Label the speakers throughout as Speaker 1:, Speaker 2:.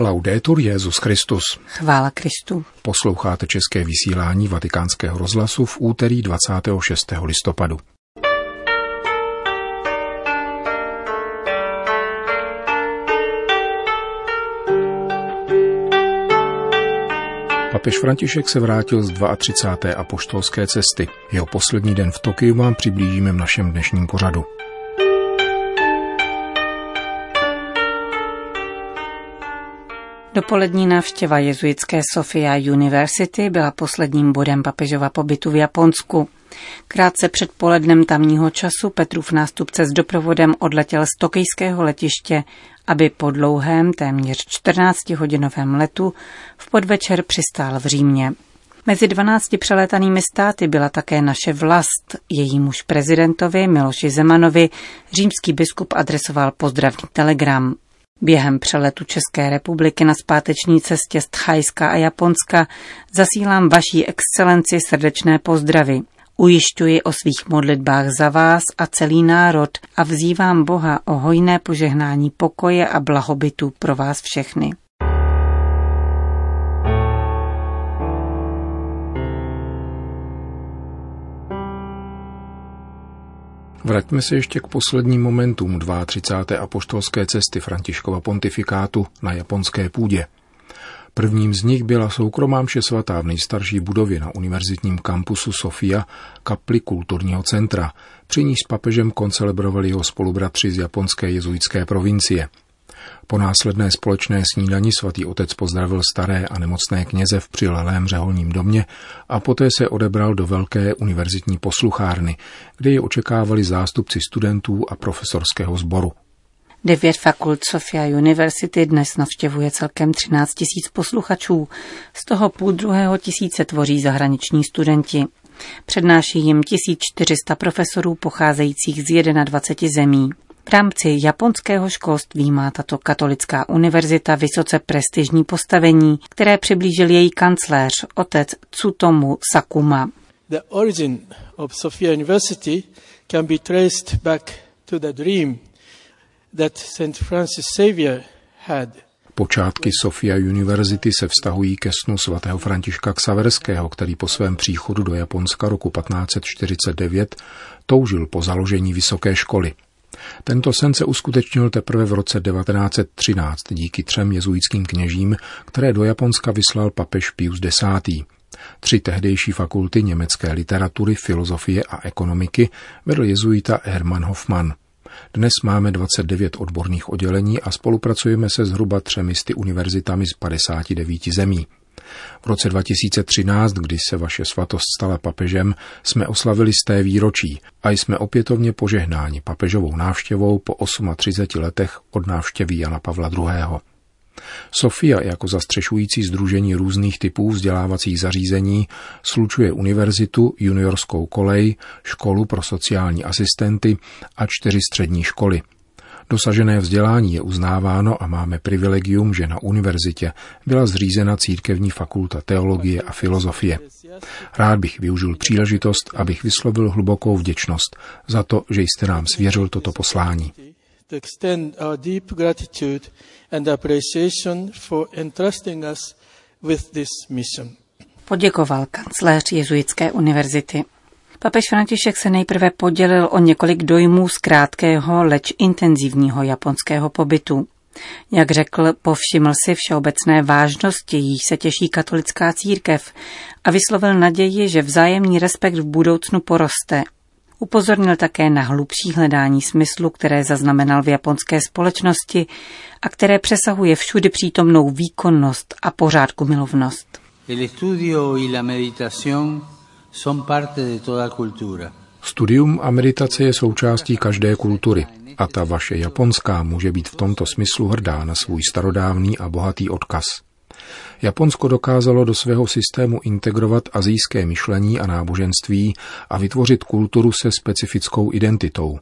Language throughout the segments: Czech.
Speaker 1: Laudetur Jezus Christus.
Speaker 2: Chvála Kristu.
Speaker 1: Posloucháte české vysílání Vatikánského rozhlasu v úterý 26. listopadu. Papež František se vrátil z 32. apoštolské cesty. Jeho poslední den v Tokiu vám přiblížíme v našem dnešním pořadu.
Speaker 2: Dopolední návštěva jezuitské Sofia University byla posledním bodem papežova pobytu v Japonsku. Krátce před polednem tamního času Petrův nástupce s doprovodem odletěl z tokijského letiště, aby po dlouhém, téměř 14-hodinovém letu v podvečer přistál v Římě. Mezi 12 přelétanými státy byla také naše vlast. Jejímuž prezidentovi Miloši Zemanovi římský biskup adresoval pozdravný telegram. Během přeletu České republiky na zpáteční cestě z Thajska a Japonska zasílám vaší excelenci srdečné pozdravy. Ujišťuji o svých modlitbách za vás a celý národ a vzývám Boha o hojné požehnání pokoje a blahobytu pro vás všechny.
Speaker 1: Vraťme se ještě k posledním momentům 32. apoštolské cesty Františkova pontifikátu na japonské půdě. Prvním z nich byla soukromá mše svatá v nejstarší budově na univerzitním kampusu Sofia, kapli kulturního centra. Při níž s papežem koncelebrovali jeho spolubratři z japonské jezuitské provincie – po následné společné snídani svatý otec pozdravil staré a nemocné kněze v přilelém řeholním domě a poté se odebral do velké univerzitní posluchárny, kde je očekávali zástupci studentů a profesorského sboru.
Speaker 2: Devět fakult Sofia University dnes navštěvuje celkem 13 tisíc posluchačů, z toho půl druhého tisíce tvoří zahraniční studenti. Přednáší jim 1400 profesorů pocházejících z 21 zemí. V rámci japonského školství má tato katolická univerzita vysoce prestižní postavení, které přiblížil její kancléř, otec Tsutomu Sakuma. The origin of Sophia University can be traced back to the dream that St. Francis Xavier had.
Speaker 1: Počátky Sofia University se vztahují ke snu svatého Františka Ksaverského, který po svém příchodu do Japonska roku 1549 toužil po založení vysoké školy. Tento sen se uskutečnil teprve v roce 1913 díky třem jezuitským kněžím, které do Japonska vyslal papež Pius X. Tři tehdejší fakulty německé literatury, filozofie a ekonomiky vedl jezuita Hermann Hoffmann. Dnes máme 29 odborných oddělení a spolupracujeme se zhruba třemisty univerzitami z 59 zemí. V roce 2013, kdy se vaše svatost stala papežem, jsme oslavili z té výročí a jsme opětovně požehnáni papežovou návštěvou po 38 letech od návštěvy Jana Pavla II. Sofia jako zastřešující združení různých typů vzdělávacích zařízení slučuje univerzitu, juniorskou kolej, školu pro sociální asistenty a čtyři střední školy – Dosažené vzdělání je uznáváno a máme privilegium, že na univerzitě byla zřízena církevní fakulta teologie a filozofie. Rád bych využil příležitost, abych vyslovil hlubokou vděčnost za to, že jste nám svěřil toto poslání.
Speaker 2: Poděkoval kancléř Jezuitské univerzity. Papež František se nejprve podělil o několik dojmů z krátkého, leč intenzivního japonského pobytu. Jak řekl, povšiml si všeobecné vážnosti, jíž se těší katolická církev a vyslovil naději, že vzájemný respekt v budoucnu poroste. Upozornil také na hlubší hledání smyslu, které zaznamenal v japonské společnosti a které přesahuje všudy přítomnou výkonnost a pořádku milovnost. El estudio y la meditación
Speaker 1: son parte de toda cultura. Studium a meditace je součástí každé kultury a ta vaše japonská může být v tomto smyslu hrdá na svůj starodávný a bohatý odkaz. Japonsko dokázalo do svého systému integrovat azijské myšlení a náboženství a vytvořit kulturu se specifickou identitou.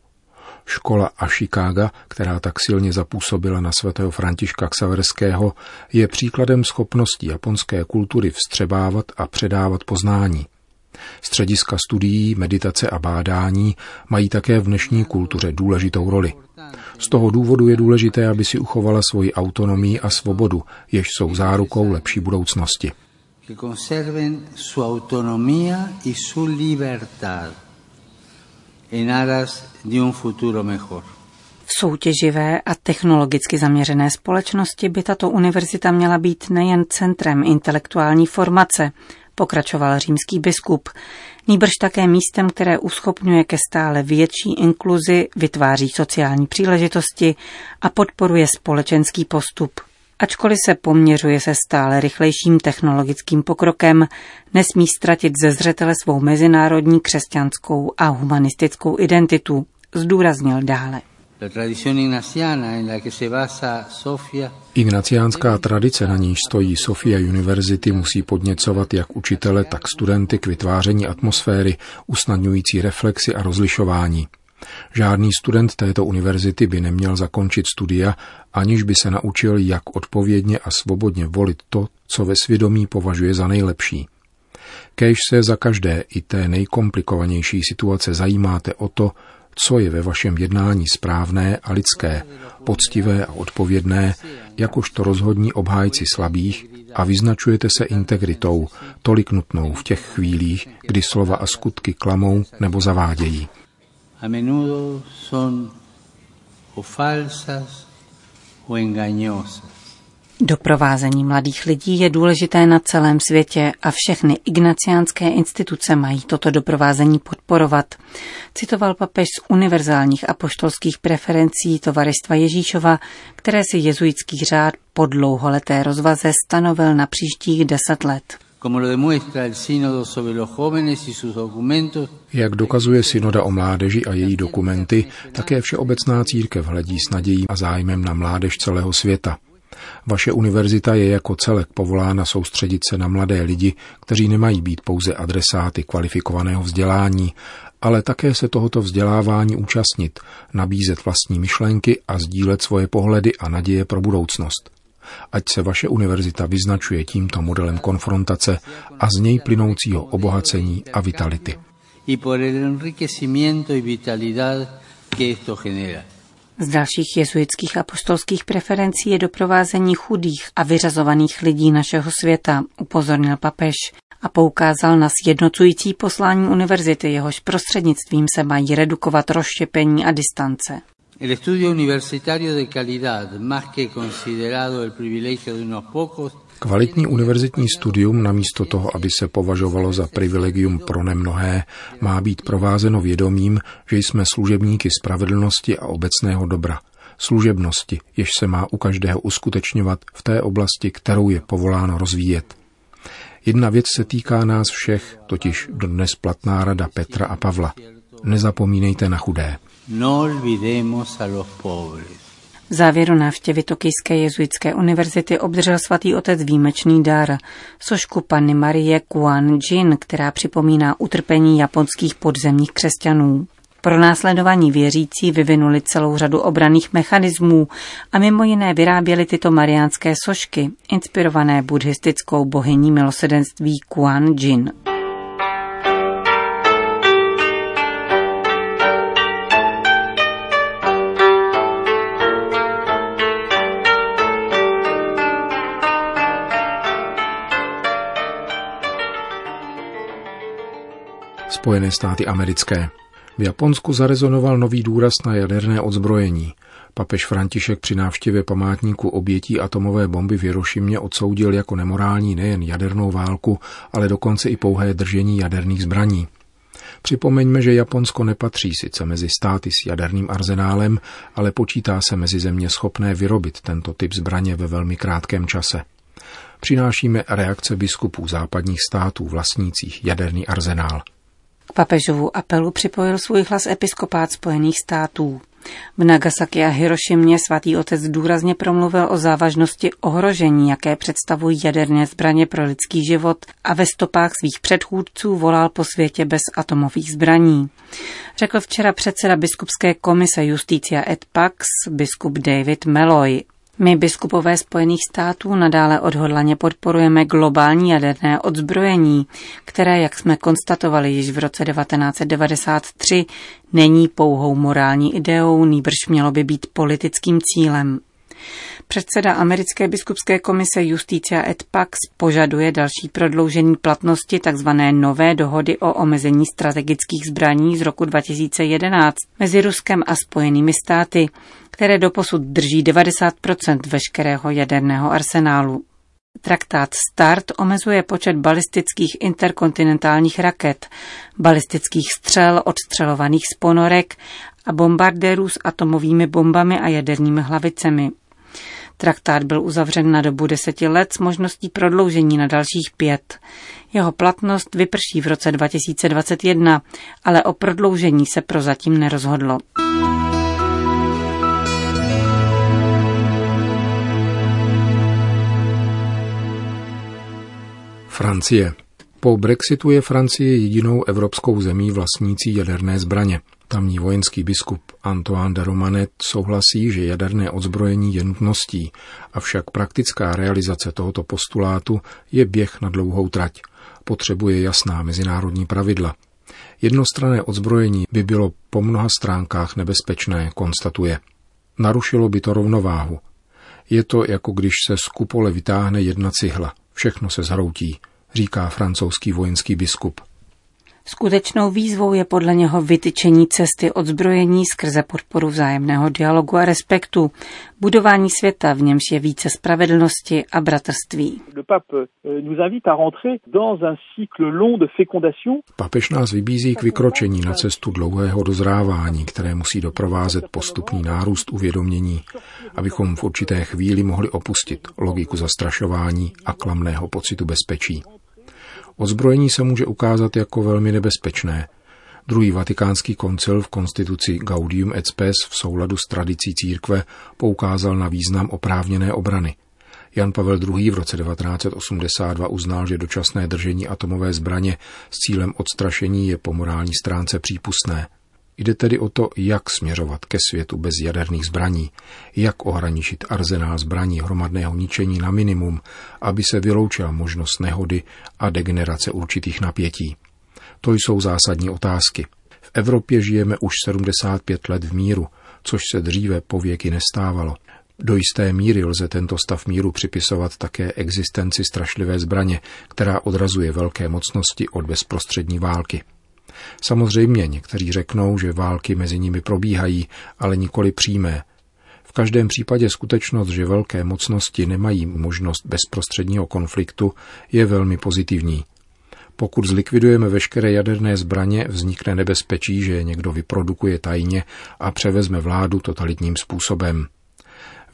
Speaker 1: Škola Ashikaga, která tak silně zapůsobila na svatého Františka Ksaverského, je příkladem schopnosti japonské kultury vstřebávat a předávat poznání – Střediska studií, meditace a bádání mají také v dnešní kultuře důležitou roli. Z toho důvodu je důležité, aby si uchovala svoji autonomii a svobodu, jež jsou zárukou lepší budoucnosti. Que conserven su autonomía y su libertad
Speaker 2: en aras de un futuro mejor. V soutěživé a technologicky zaměřené společnosti by tato univerzita měla být nejen centrem intelektuální formace, pokračoval římský biskup, nýbrž také místem, které uschopňuje ke stále větší inkluzi, vytváří sociální příležitosti a podporuje společenský postup. Ačkoliv se poměřuje se stále rychlejším technologickým pokrokem, nesmí ztratit ze zřetele svou mezinárodní křesťanskou a humanistickou identitu, zdůraznil dále.
Speaker 1: Ignaciánská tradice, na níž stojí Sofia University, musí podněcovat jak učitele, tak studenty k vytváření atmosféry, usnadňující reflexy a rozlišování. Žádný student této univerzity by neměl zakončit studia, aniž by se naučil, jak odpovědně a svobodně volit to, co ve svědomí považuje za nejlepší. Kéž se za každé i té nejkomplikovanější situace zajímáte o to, co je ve vašem jednání správné a lidské, poctivé a odpovědné, jakožto rozhodní obhájci slabých a vyznačujete se integritou, tolik nutnou v těch chvílích, kdy slova a skutky klamou nebo zavádějí. A menudo son o falsas
Speaker 2: o engañosas. Doprovázení mladých lidí je důležité na celém světě a všechny ignaciánské instituce mají toto doprovázení podporovat. Citoval papež z univerzálních apoštolských preferencí Tovaristva Ježíšova, které si jezuitský řád po dlouholeté rozvaze stanovil na příštích deset let.
Speaker 1: Jak dokazuje synoda o mládeži a její dokumenty, také Všeobecná církev hledí s nadějí a zájmem na mládež celého světa. Vaše univerzita je jako celek povolána soustředit se na mladé lidi, kteří nemají být pouze adresáty kvalifikovaného vzdělání, ale také se tohoto vzdělávání účastnit, nabízet vlastní myšlenky a sdílet svoje pohledy a naděje pro budoucnost. Ať se vaše univerzita vyznačuje tímto modelem konfrontace a z něj plynoucího obohacení a vitality. Y por el enriquecimiento y vitalidad
Speaker 2: que esto genera. Z dalších jezuitských apostolských preferencí je doprovázení chudých a vyřazovaných lidí našeho světa, upozornil papež a poukázal na sjednocující poslání univerzity, jehož prostřednictvím se mají redukovat rozštěpení a distance. El estudio universitario de calidad, más que considerado el privilegio de unos pocos,
Speaker 1: Kvalitní univerzitní studium namísto toho, aby se považovalo za privilegium pro nemnohé, má být provázeno vědomím, že jsme služebníky spravedlnosti a obecného dobra. Služebnosti, jež se má u každého uskutečňovat v té oblasti, kterou je povoláno rozvíjet. Jedna věc se týká nás všech, totiž dnes platná rada Petra a Pavla. Nezapomínejte na chudé. No olvidemos a los pobres.
Speaker 2: V závěru návštěvy Tokijské jezuitské univerzity obdržel svatý otec výjimečný dar, sošku Panny Marie Kuan Jin, která připomíná utrpení japonských podzemních křesťanů. Pro následovaní věřící vyvinuli celou řadu obraných mechanismů a mimo jiné vyráběli tyto mariánské sošky, inspirované buddhistickou bohyní milosedenství Kuan Jin.
Speaker 1: Spojené státy americké. V Japonsku zarezonoval nový důraz na jaderné odzbrojení. Papež František při návštěvě památníku obětí atomové bomby v Hirošimě odsoudil jako nemorální nejen jadernou válku, ale dokonce i pouhé držení jaderných zbraní. Připomeňme, že Japonsko nepatří sice mezi státy s jaderným arzenálem, ale počítá se mezi země schopné vyrobit tento typ zbraně ve velmi krátkém čase. Přinášíme reakce biskupů západních států vlastnících jaderný arzenál.
Speaker 2: K papežovu apelu připojil svůj hlas episkopát Spojených států. V Nagasaki a Hirošimě svatý otec důrazně promluvil o závažnosti ohrožení, jaké představují jaderné zbraně pro lidský život a ve stopách svých předchůdců volal po světě bez atomových zbraní. Řekl včera předseda biskupské komise Justícia et Pax, biskup David Meloy. My, biskupové Spojených států, nadále odhodlaně podporujeme globální jaderné odzbrojení, které, jak jsme konstatovali již v roce 1993, není pouhou morální ideou, nýbrž mělo by být politickým cílem. Předseda americké biskupské komise Justicia et Pax požaduje další prodloužení platnosti tzv. nové dohody o omezení strategických zbraní z roku 2011 mezi Ruskem a Spojenými státy, které doposud drží 90% veškerého jaderného arsenálu. Traktát START omezuje počet balistických interkontinentálních raket, balistických střel odstřelovaných z ponorek a bombardérů s atomovými bombami a jadernými hlavicemi. Traktát byl uzavřen na dobu deseti let s možností prodloužení na dalších pět. Jeho platnost vyprší v roce 2021, ale o prodloužení se prozatím nerozhodlo.
Speaker 1: Francie. Po Brexitu je Francie jedinou evropskou zemí vlastnící jaderné zbraně. Tamní vojenský biskup Antoine de Romanet souhlasí, že jaderné odzbrojení je nutností, avšak praktická realizace tohoto postulátu je běh na dlouhou trať. Potřebuje jasná mezinárodní pravidla. Jednostrané odzbrojení by bylo po mnoha stránkách nebezpečné, konstatuje. Narušilo by to rovnováhu. Je to jako když se z kupole vytáhne jedna cihla. Všechno se zhroutí, říká francouzský vojenský biskup.
Speaker 2: Skutečnou výzvou je podle něho vytyčení cesty odzbrojení skrze podporu vzájemného dialogu a respektu, budování světa, v němž je více spravedlnosti a bratrství.
Speaker 1: Papež nás vybízí k vykročení na cestu dlouhého dozrávání, které musí doprovázet postupný nárůst uvědomění, abychom v určité chvíli mohli opustit logiku zastrašování a klamného pocitu bezpečí. Ozbrojení se může ukázat jako velmi nebezpečné. Druhý vatikánský koncil v konstituci Gaudium et Spes v souladu s tradicí církve poukázal na význam oprávněné obrany. Jan Pavel II. v roce 1982 uznal, že dočasné držení atomové zbraně s cílem odstrašení je po morální stránce přípustné. Jde tedy o to, jak směřovat ke světu bez jaderných zbraní, jak ohraničit arzenál zbraní hromadného ničení na minimum, aby se vyloučila možnost nehody a degenerace určitých napětí. To jsou zásadní otázky. V Evropě žijeme už 75 let v míru, což se dříve po věky nestávalo. Do jisté míry lze tento stav míru připisovat také existenci strašlivé zbraně, která odrazuje velké mocnosti od bezprostřední války. Samozřejmě někteří řeknou, že války mezi nimi probíhají, ale nikoli přímé. V každém případě skutečnost, že velké mocnosti nemají možnost bezprostředního konfliktu, je velmi pozitivní. Pokud zlikvidujeme veškeré jaderné zbraně, vznikne nebezpečí, že je někdo vyprodukuje tajně a převezme vládu totalitním způsobem.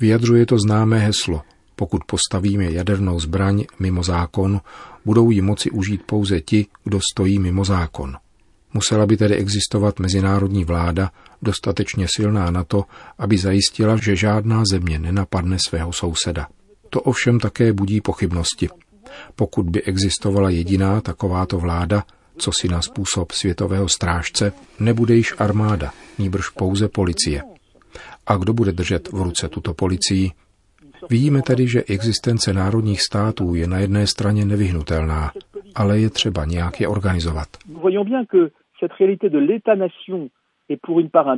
Speaker 1: Vyjadřuje to známé heslo. Pokud postavíme jadernou zbraň mimo zákon, budou ji moci užít pouze ti, kdo stojí mimo zákon. Musela by tedy existovat mezinárodní vláda dostatečně silná na to, aby zajistila, že žádná země nenapadne svého souseda. To ovšem také budí pochybnosti. Pokud by existovala jediná takováto vláda, co si na způsob světového strážce, nebude již armáda, níbrž pouze policie. A kdo bude držet v ruce tuto policii? Vidíme tedy, že existence národních států je na jedné straně nevyhnutelná, ale je třeba nějak je organizovat
Speaker 2: cette réalité de l'État-nation est pour une part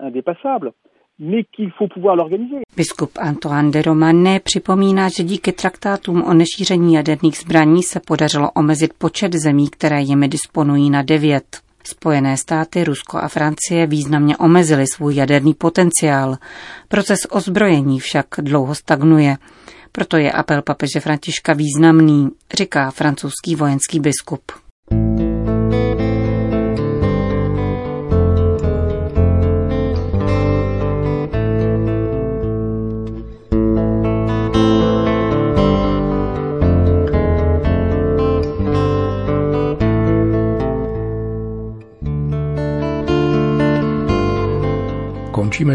Speaker 2: indépassable, mais qu'il faut pouvoir l'organiser. Biskup Antoine de Romane připomíná, že díky traktátům o nešíření jaderných zbraní se podařilo omezit počet zemí, které jimi disponují na devět. Spojené státy, Rusko a Francie významně omezily svůj jaderný potenciál. Proces ozbrojení však dlouho stagnuje. Proto je apel papeže Františka významný, říká francouzský vojenský biskup.